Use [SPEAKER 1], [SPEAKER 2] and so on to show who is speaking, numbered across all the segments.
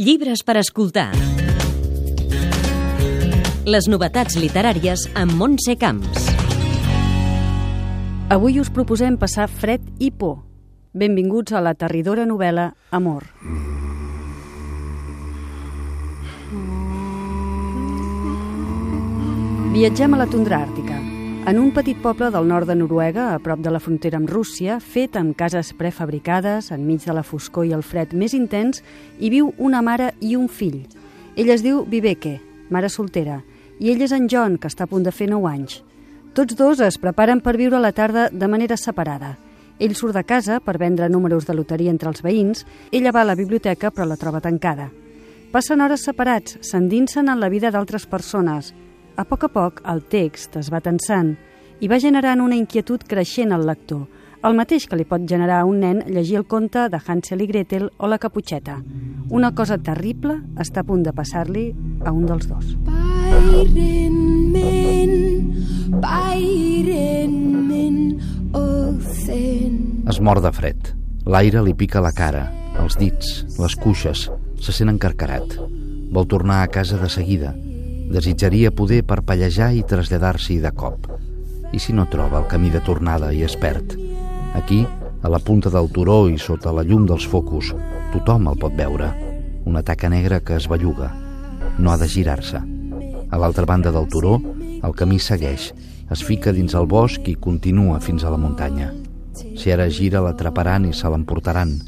[SPEAKER 1] Llibres per escoltar. Les novetats literàries amb Montse Camps.
[SPEAKER 2] Avui us proposem passar fred i por. Benvinguts a la terridora novel·la Amor. Viatgem a la tundra àrtica. En un petit poble del nord de Noruega, a prop de la frontera amb Rússia, fet amb cases prefabricades, enmig de la foscor i el fred més intens, hi viu una mare i un fill. Ell es diu Viveke, mare soltera, i ell és en John, que està a punt de fer 9 anys. Tots dos es preparen per viure la tarda de manera separada. Ell surt de casa per vendre números de loteria entre els veïns, ella va a la biblioteca però la troba tancada. Passen hores separats, s'endinsen en la vida d'altres persones, a poc a poc, el text es va tensant i va generant una inquietud creixent al lector, el mateix que li pot generar a un nen llegir el conte de Hansel i Gretel o la Caputxeta. Una cosa terrible està a punt de passar-li a un dels dos. Bairen min,
[SPEAKER 3] bairen min, Es mor de fred. L'aire li pica la cara, els dits, les cuixes. Se sent encarcarat. Vol tornar a casa de seguida, Desitjaria poder parpellejar i traslladar-s'hi de cop. I si no troba el camí de tornada i es perd? Aquí, a la punta del turó i sota la llum dels focus, tothom el pot veure. Una taca negra que es belluga. No ha de girar-se. A l'altra banda del turó, el camí segueix, es fica dins el bosc i continua fins a la muntanya. Si ara gira l'atraparan i se l'emportaran.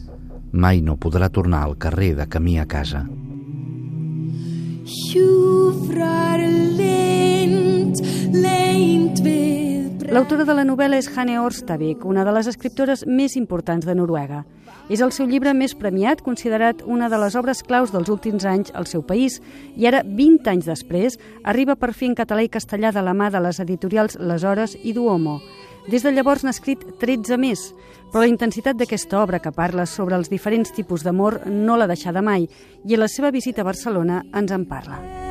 [SPEAKER 3] Mai no podrà tornar al carrer de camí a casa.
[SPEAKER 2] L'autora de la novel·la és Hanne Orstavik, una de les escriptores més importants de Noruega. És el seu llibre més premiat, considerat una de les obres claus dels últims anys al seu país, i ara, 20 anys després, arriba per fi en català i castellà de la mà de les editorials Les Hores i Duomo. Des de llavors n'ha escrit 13 més, però la intensitat d'aquesta obra que parla sobre els diferents tipus d'amor no l'ha deixada mai i a la seva visita a Barcelona ens en parla.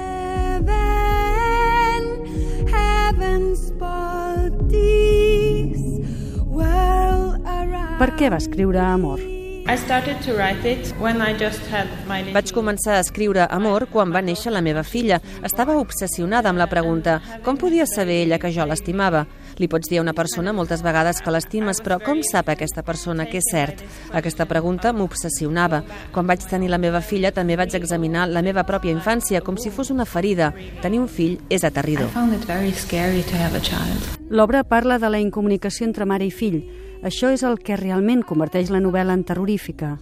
[SPEAKER 2] Per què va escriure Amor?
[SPEAKER 4] Vaig començar a escriure Amor quan va néixer la meva filla. Estava obsessionada amb la pregunta com podia saber ella que jo l'estimava? Li pots dir a una persona moltes vegades que l'estimes, però com sap aquesta persona que és cert? Aquesta pregunta m'obsessionava. Quan vaig tenir la meva filla també vaig examinar la meva pròpia infància com si fos una ferida. Tenir un fill és aterridor.
[SPEAKER 2] L'obra parla de la incomunicació entre mare i fill, això és el que realment converteix la novel·la en terrorífica.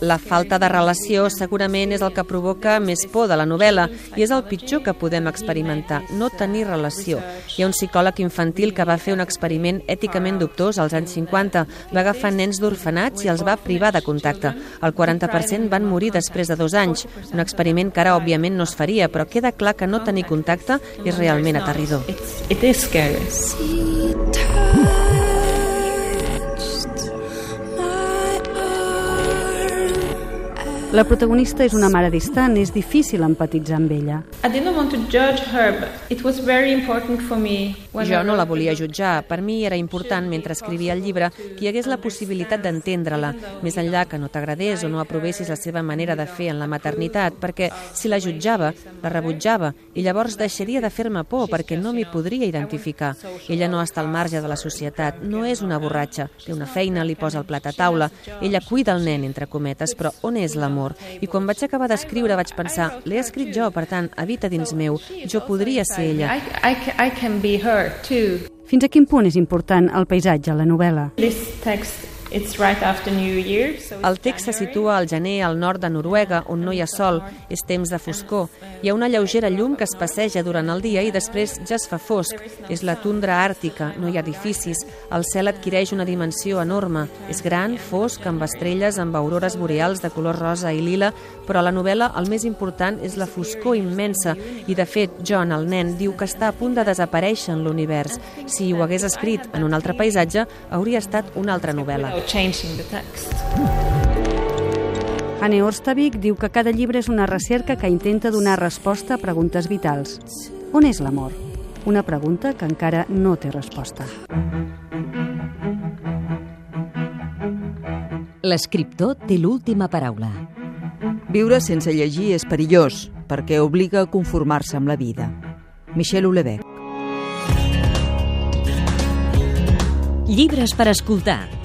[SPEAKER 4] La falta de relació segurament és el que provoca més por de la novel·la i és el pitjor que podem experimentar, no tenir relació. Hi ha un psicòleg infantil que va fer un experiment èticament dubtós als anys 50. Va agafar nens d'orfenats i els va privar de contacte. El 40% van morir després de dos anys. Un experiment que ara, òbviament, no es faria, però queda clar que no tenir contacte és realment aterridor. It is scary.
[SPEAKER 2] La protagonista és una mare distant, és difícil empatitzar amb ella.
[SPEAKER 4] Jo no la volia jutjar. Per mi era important, mentre escrivia el llibre, que hi hagués la possibilitat d'entendre-la, més enllà que no t'agradés o no aprovessis la seva manera de fer en la maternitat, perquè si la jutjava, la rebutjava, i llavors deixaria de fer-me por perquè no m'hi podria identificar. Ella no està al marge de la societat, no és una borratxa, té una feina, li posa el plat a taula, ella cuida el nen, entre cometes, però on és l'amor? Amor. I quan vaig acabar d'escriure vaig pensar, l'he escrit jo, per tant, habita dins meu. Jo podria ser ella. I, I, I.
[SPEAKER 2] Fins a quin punt és important el paisatge a la novel·la?
[SPEAKER 4] This text el text se situa al gener al nord de Noruega, on no hi ha sol, és temps de foscor. Hi ha una lleugera llum que es passeja durant el dia i després ja es fa fosc. És la tundra àrtica, no hi ha edificis. El cel adquireix una dimensió enorme. És gran, fosc, amb estrelles, amb aurores boreals de color rosa i lila, però a la novel·la el més important és la foscor immensa i, de fet, John, el nen, diu que està a punt de desaparèixer en l'univers. Si ho hagués escrit en un altre paisatge, hauria estat una altra novel·la changing the text.
[SPEAKER 2] Hanne Orstavik diu que cada llibre és una recerca que intenta donar resposta a preguntes vitals. On és l'amor? Una pregunta que encara no té resposta.
[SPEAKER 1] L'escriptor té l'última paraula.
[SPEAKER 5] Viure sense llegir és perillós, perquè obliga a conformar-se amb la vida. Michel Houellebecq.
[SPEAKER 1] Llibres per escoltar.